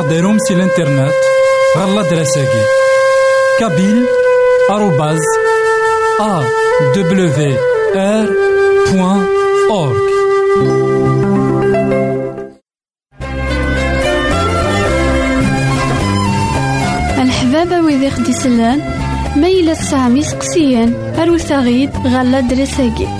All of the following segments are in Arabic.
ماذا غديرهم سي الانترنت غالا دراساكي كابيل آروباز أ دبليو آر بوان أورك الحبابة ويدي خدي سلان ميلة سامي سقسيان أروثاغيد غالا دراساكي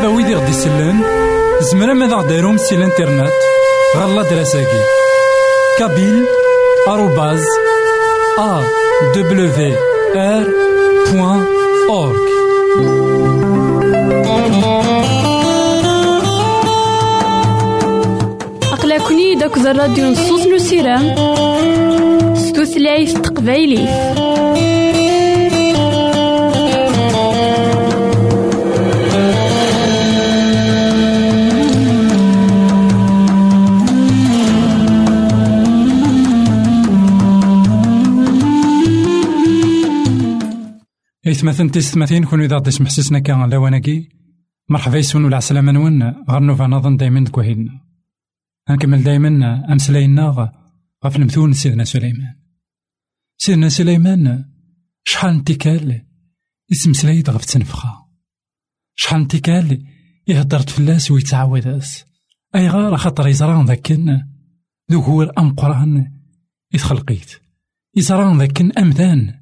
الحبابة ويدي غدي يسلن زمرا ماذا غديرهم سي الانترنت؟ غالا دراساكي. كابيل آروباز أ دبليو آر بوان أورك أقلكني داك الراديو نصوص نسيرام ستوثلايف تقبايلي إثمثن تيستمثين كون إذا غدي سمحسسنا كان لواناكي مرحبا يسون ولا عسلامة نون غير نوفا نظن دايما دكوهيدنا نكمل دايما أمسلاينا غف المثول سيدنا سليمان. سيدنا سليمان شحال انتكال اسم سلايد غف تنفخا. شحال انتكال يهدرت فلاس ويتعوداس أي غار خاطر يزران ذاكن ذو هو الأمقران يتخلقيت يزران ذاكن أمذان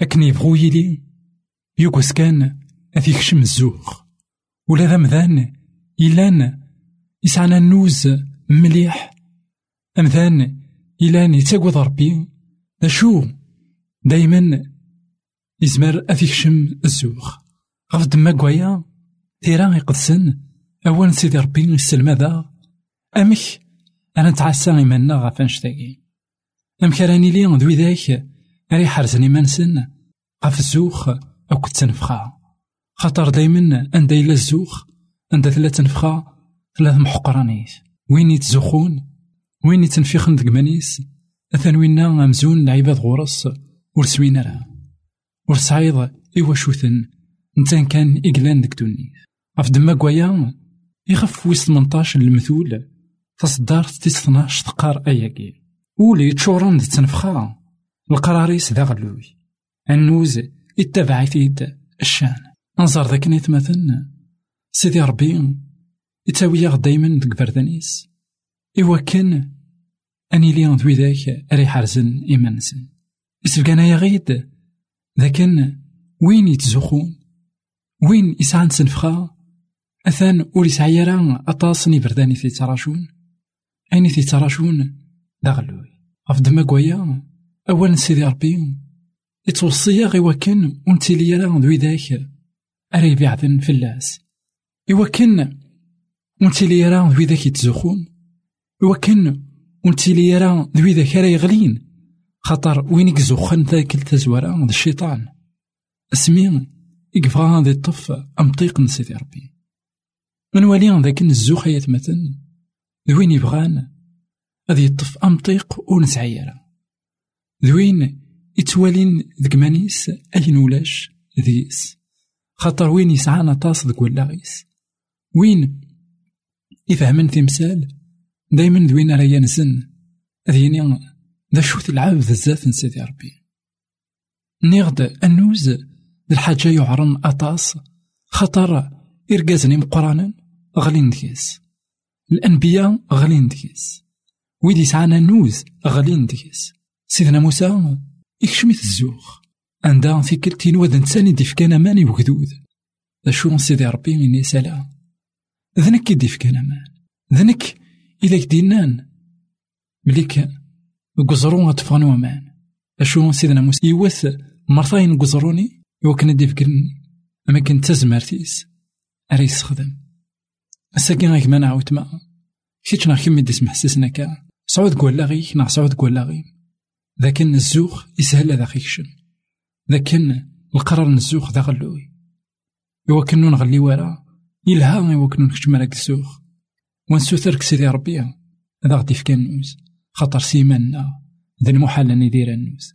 أكن يبغو يلي يوكس كان أثيك شم الزوخ ولا ذا مذان إلان يسعنا النوز مليح. أمثان إلان يتاقوض ربي دا شو؟ دايما يزمر أثيك شم الزوخ غف دما قويا تيرا يقدسن أول سيدي ربي يسلم هذا أمك أنا نتعسى إيماننا غف أنشتاقي أمك راني لي ذوي ذاك ري حرزني منسن غف الزوخ كنت تنفخا خاطر دايما عند إلا الزوخ عند ثلاث تنفخا ثلاث محقرانيس. وين يتزوخون؟ وين يتنفخن ديك مانيس أثن وينا مزون العباد غورس ور سوينا راه؟ ور سعيض إوا شوثن نتان كان إقلان ديك دوني غف دما كوايا يخف ويس 18 المثول تصدار تيس 12 تقار أياكي ولي تشورن دي تنفخا القراريس ذا غلوي. النوز اتبع فيد الشان. انظر ذاك نيتمثل سيدي ربي يتاوي دايما ديك بردانيس. إوا كان أني لي ذوي ذاك ري حرزن إيمانسن إسفقانا يا غيد. ذاكن وين يتزوخون؟ وين يسعى نسنفخا أثان ور يسعى راه أطاسني برداني في تراشون. أيني في تراشون؟ داغلوي. غف دما كوايا أولا سيدي ربي. وكن ونتي لي راه ذوي ذاك أري بعدن فلاس. ونتي لي راه ذوي ذاك يتزوخون إوا كن ونتي لي راه ذوي ذاك راه يغلين خاطر وين يكزوخن ذاك التزوارا ذا الشيطان. أسمي يقفا ذي الطف أمطيق نسيدي ربي. من والي ذاك الزوخ يتمثل ذوين يبغان؟ هذي يطف أمطيق ونسعيرا ذوين يتوالين ذك مانيس أين ولاش ذيس؟ خاطر وين يسعانا طاس ذك ولاغيس وين؟ يفهمن تمثال دايما ذوين راه ينزن ذيني ذا شوت العاب بزاف نسيدي ربي. نيغد ذي الحاجة يعرن أطاس خطر إرقازني مقرانا غلين ديس. الأنبياء غلين ديس. ويدي سعانا نوز غلين ديس. سيدنا موسى يكشميت الزوخ عندها في كلتين وذن تساني دي فكان ماني وكدود ذا شو سيدي ربي إني سلام. ذنك يدي فكان مان ذنك إلا كدينان مليك قزرون أطفان ومان أشو سيدنا موسى يوث مرتين قزروني يوكن دي فكر أما كنت تزمرتيس. أري يستخدم الساكين غيك ما نعاود ما كيتش نا كيما دي سمحسسنا كا سعود قول لاغي نا سعود قول لاغي لكن الزوخ يسهل هذا خيكشن لكن القرار الزوخ ذا غلوي. إوا كنو نغلي ورا. يلها إوا كنو نكتم راك الزوخ ونسوثرك سيدي ربي. هذا غدي في نوز خاطر سيماننا. ذا المحال أن يدير النوز.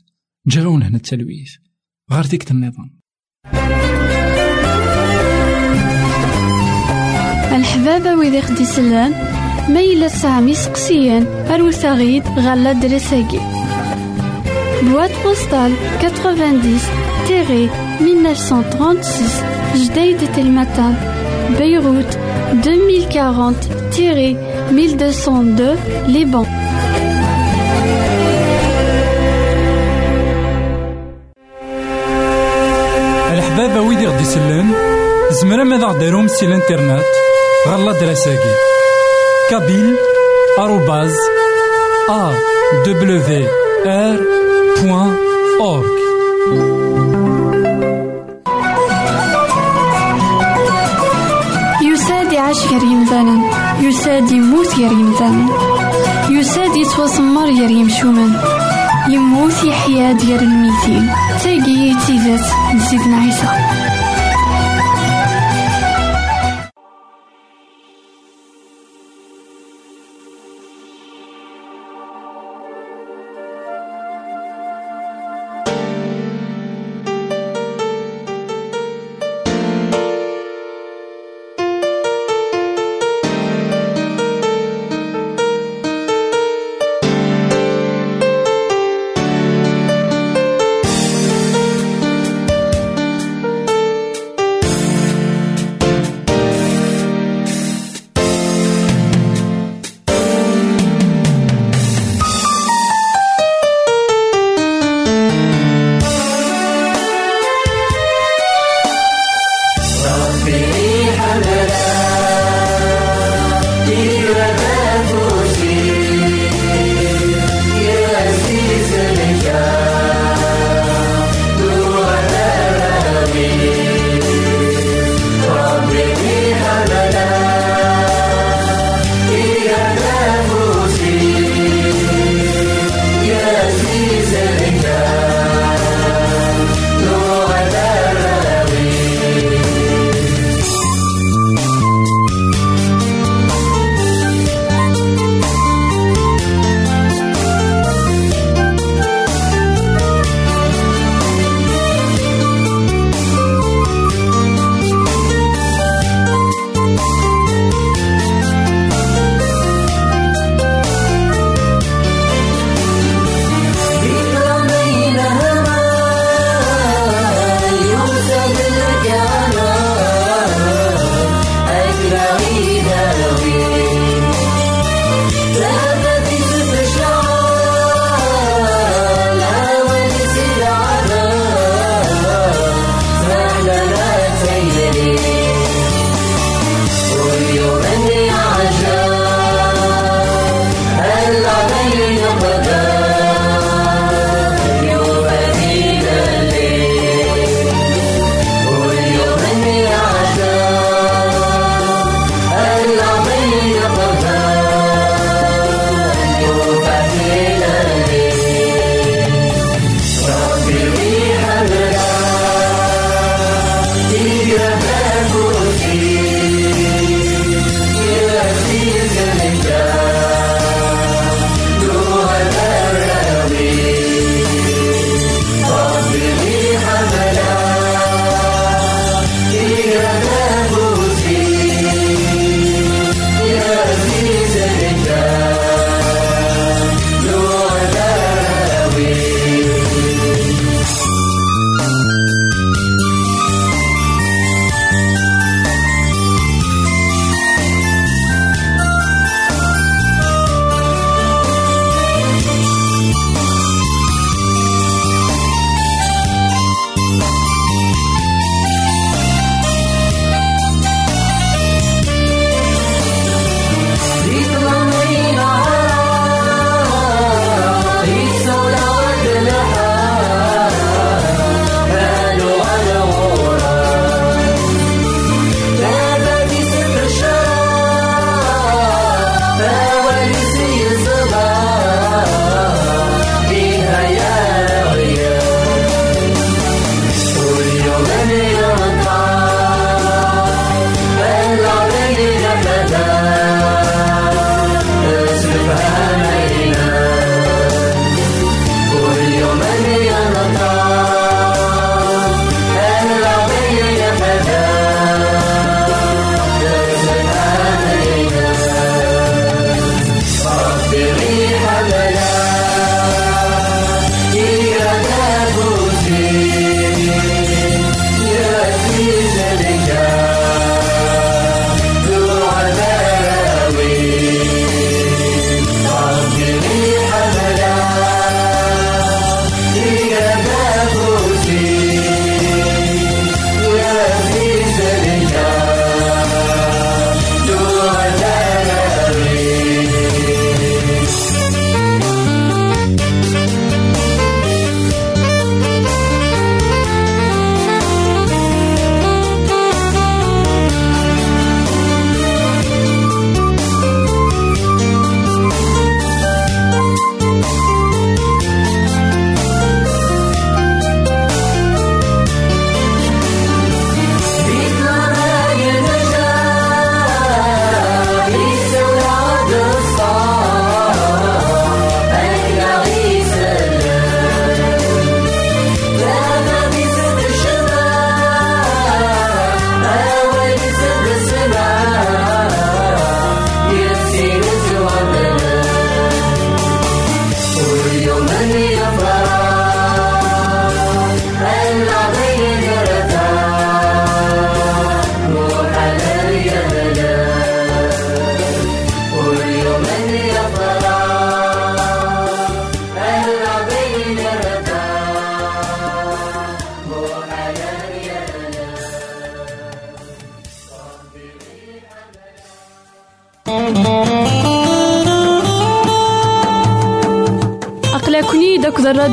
جاون هنا التلويث. غير ديك النظام. الحبابة ويدي خدي سلان. ميلا سامي سقسيان. أروساغيد غالا دريساكي Boîte postale 90-1936 Jdeï de Telmatan Beyrouth 2040-1202 Liban. الحبابة ويدي غدي يسلن زمرا ماذا غديرهم سي الإنترنت؟ غالا دراساكي كابيل آروباز أ دبليو آر أورك يساد يعيش يساد يموت يساد يموت ديال الميتين تيزات is an angel.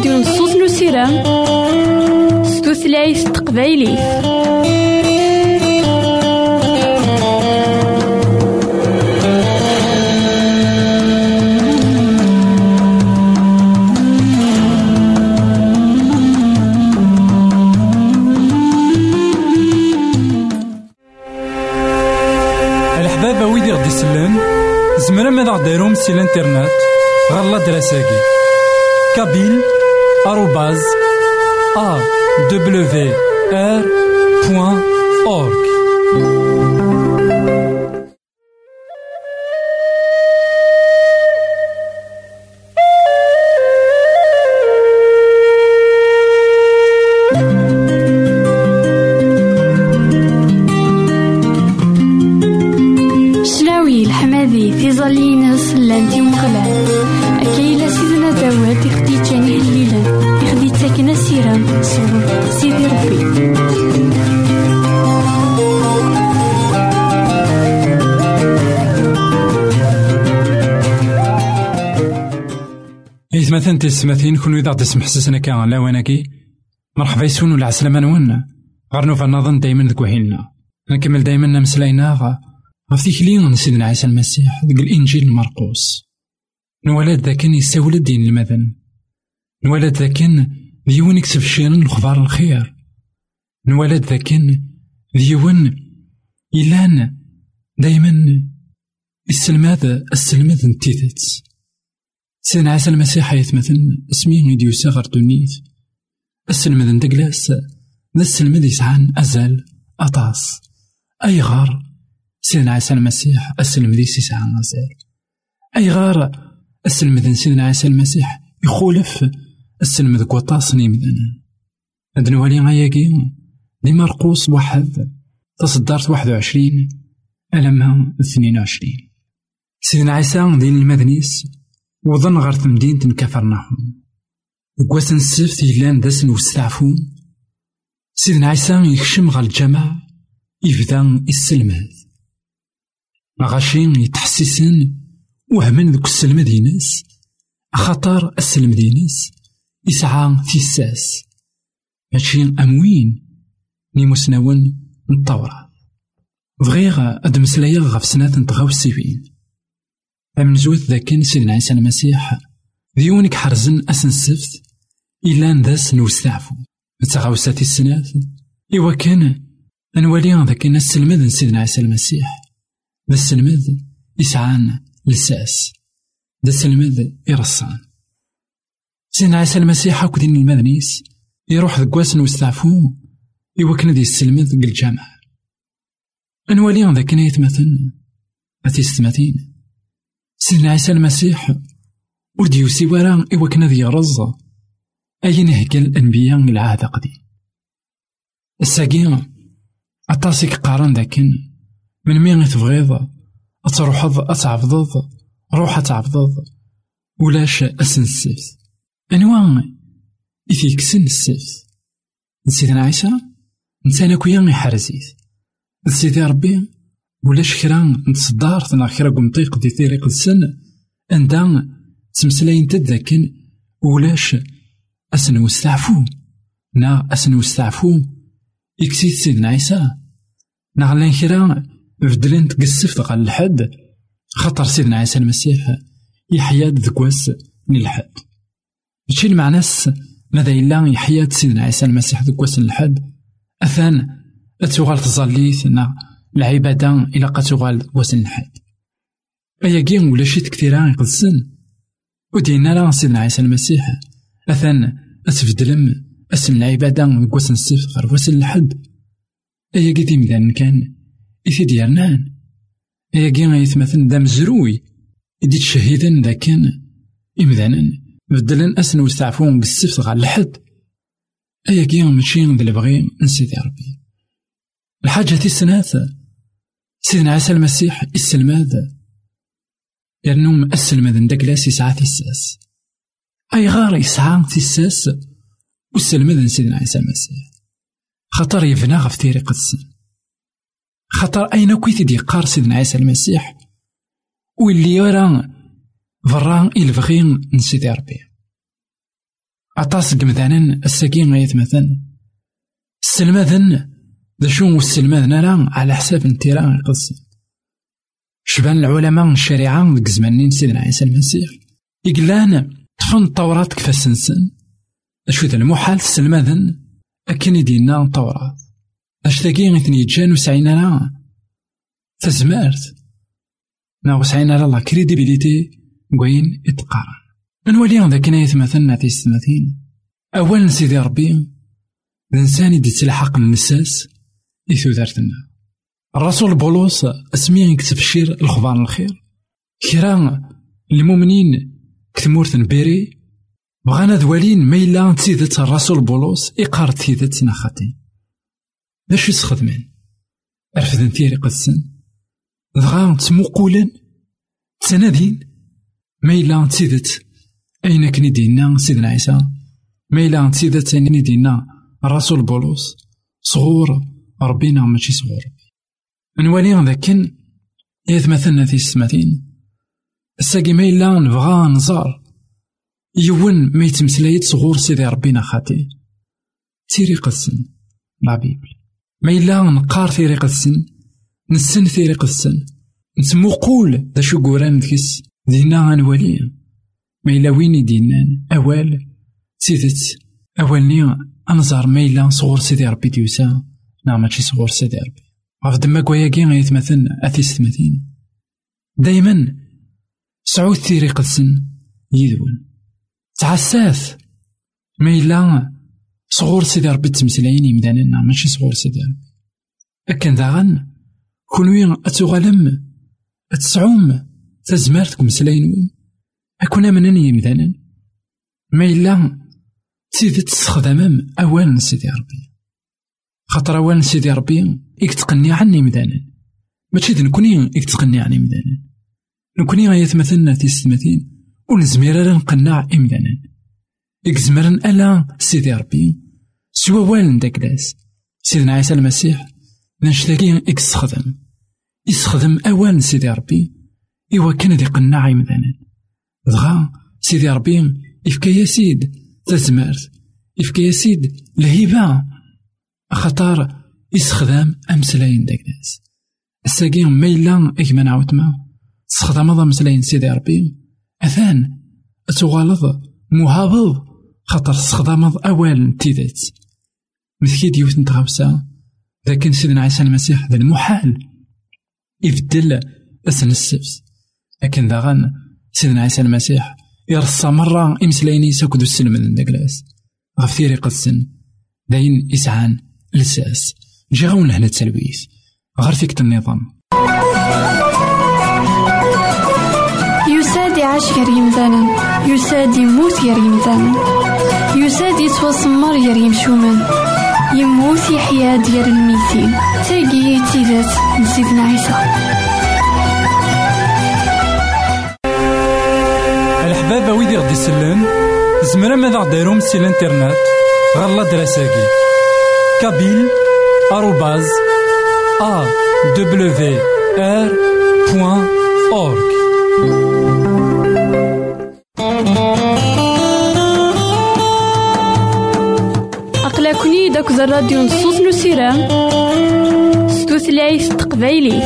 داك الراديو نصوص نسيرام ستوثلايف تقبايلي. ديروم سي الانترنت؟ غالا دراساكي. كابيل. آروباز مثلا تسمثين كون إذا تسمح سسنا كان لا وناكي مرحبا يسون ولا عسلامة نون. غير نوفا نظن دايما ذك وهيلنا نكمل دايما نمسلاينا غف تيكلي سيدنا عيسى المسيح ذك الإنجيل المرقوس. نولاد ذاكن يستولد دين المذن. نولاد ذاكن ديون يكسب شيرن الخبار الخير. نولاد ذاكن ديون إلان دايما السلماد السلماد نتيتت. سيدنا عيسى المسيح يتمثل اسمي غيدي غير دونيت السلمد ندقلاس ذا السلمد يسعان أزال أطاس. أي غار سيدنا عيسى المسيح السلمد يسعان أزال أي غار السلمد سيدنا عيسى المسيح يخولف السلمد كوطاس نيمدنا هاد نوالي غاياكي دي مرقوس واحد تصدرت واحد وعشرين ألمها اثنين وعشرين. سيدنا عيسى دين المدنيس وظن غير تمدينة كفرناهم وقوات السبت يلان داسن وستعفو سيدنا عيسى يكشم غا الجماع يبدا السلمات غاشي يتحسسن وهمن ذوك السلم ديناس. خطر السلم ديناس. يسعى تيساس ماشي أموين. ني مسنون نطورة. بغيغ أد مسلايا غف سنات نتغاو السيفين أمنزوت ذاك سيدنا عيسى المسيح ديونك حرزن أسن السفت إلا نداس نوستعفو تغاوسات السنات. إوا كان. أنوالي ذاك السلمد سيدنا عيسى المسيح ذا السلمد يسعان لساس. ذا السلمد يرصان سيدنا عيسى المسيح هاك دين المدنيس. يروح ذاك واس نوستعفو إوا كان دي السلمد قل الجامع أنوالي ذاك يتمثل أتيستماتين سيدنا عيسى المسيح ور يوسي ورا إوا كان ذي رز أين هكا الأنبياء العهد قديم الساقي أطاسك قارن ذاكن من مين تبغيض أتروحض أتعبضض روح أتعبضض ولاش أسن السيف. أنواع إثيكسن السيف. سيدنا عيسى نسانا كويا يحرزيت سيدي ربي ولاش كرا نتصدارت نا كرا قمطيق دي ثيريق السن عندها تمسلاين تداكن ولاش أسن وستعفو. نا أسن وستعفو إكسيت سيدنا عيسى نا غلان كرا بدلين تقسفت غا الحد خطر سيدنا عيسى المسيح يحيا ذكواس من الحد ماشي المعناس ماذا إلا يحيا سيدنا عيسى المسيح ذكواس الحد أثان أتوغال تظليت نا العبادة إلا تغال أيا ولا شي كثيرا يقدسن ودينا راه سيدنا عيسى المسيح. أثان أتفدلم اسم العبادة وسن السفت غير الحد أيا كي مدان كان إثي ديالنان أيا كي يتمثل دا مزروي. إدي تشهيدا دا كان إمذانا بدلن أسن وستعفون قسفت غير الحد أيا كي ماشي ذا البغي نسيدي ربي. الحاجة السناثة سيدنا عيسى المسيح السلماد لأنهم السلماد نداكلاس يسعى أي غار يسعى تيساس والسلماد سيدنا عيسى المسيح؟ خطر يفنى غف تيريق السن. خطر أين كويت دي قار سيدنا عيسى المسيح؟ واللي يرى فران الفغين نسيدي ربي. أطاس قمذانا الساكين غايت مثلا السلماذن ذا شو السلماذن راه على حساب انترا يقص شبان العلماء الشريعة ديك زمانين سيدنا عيسى المسيح. يقلان طفن التوراة كفا سنسن. أشو ذا المحال السلماذن أكن يدينا التوراة. أش ثاقي غيثني يتجان وسعينا راه تزمارت نا وسعينا الله كريديبيليتي كوين اتقارن نولي ذاك نايت مثلنا في السماثين أولا سيدي ربي. الإنسان يدي تلحق النساس. إثو دارتنا. الرسول بولس اسمي يكتب شير الخبار الخير. كرا المؤمنين كتمورت بيري. بغانا دوالين ما تيدت الرسول بولس إقار تيدت نخاتي باش يسخدمين؟ رفدن تيري قدسن. دغا تموقولن تنادين ما تيدت أين كني دينا سيدنا عيسى؟ ما تيدت أين دينا الرسول بولس صغور ربينا ماشي صغور نولي ذاكن إذ مثلنا في السماتين. الساقي ما إلا نبغى نزار. يون ما يتمسلايت صغور سيدي ربينا خاتي. تيري قدسن لا بيبل. ما إلا نقار تيري قدسن نسن تيري قدسن نتموقول دا شو قوران كيس دينا غنولي ما إلا وين يدينان أوال. سيدت أوالني أنزار ما إلا صغور سيدي ربي ديوسا. نعم ماشي صغور سيدي ربي. غف دما كواياكي غيتمثل أثيس ثماثين دايما سعود تيري قدسن يدون تعساث ما إلا صغور سيدي ربي تمسلاين يمداننا ماشي صغور سيدي ربي. أكن داغن كونوي أتغلم أتسعوم تزمارتكم سلاين أكون منن يمدانا ما إلا تيدي تستخدم أوان سيدي ربي. خاطر أوان سيدي ربي إك تقني عني مدانا. ماشي نكوني إك تقني عني مدانا. نكوني غايتمثلنا تيستمثين ونزمير راه نقنع إمدانا إك زمرن ألا سيدي ربي. سوا والن داكلاس سيدنا عيسى المسيح نشتاقي إك تستخدم يستخدم أوان سيدي ربي. إوا كان ذي قناع إمدانا دغا سيدي ربي يفكا يا سيد تزمرت يفكا يا سيد الهبة خطر يستخدم أمسلاين داك ناس الساقي ما إلا إكما نعاودما تستخدم هذا مسلاين سيدي ربي؟ أثان تغالظ مهابض خاطر تستخدم أوال تيدات مثل ديوت نتغابسا. لكن سيدنا عيسى المسيح ذا المحال يبدل أسن السبس. لكن ذا سيدنا عيسى المسيح يرصى مرة إمسلايني ساكدو السلم من داكلاس. غف ثيري قدسن داين إسعان لساس جي غاون هنا التلويث غير فيك النظام يساد يعيش غير يمثالا يساد يموت غير يمثالا يساد يتوسمر غير يمشومان يموت يحيا ديال الميتين. تاقي تيدات لسيدنا عيسى. الحبابة ويدي غدي يسلم زمرا ماذا غديرهم سي الانترنت غالا دراساكي. أورك أقلكني داك الراديو نصوص نسيرام ستوثلايف تقبايلي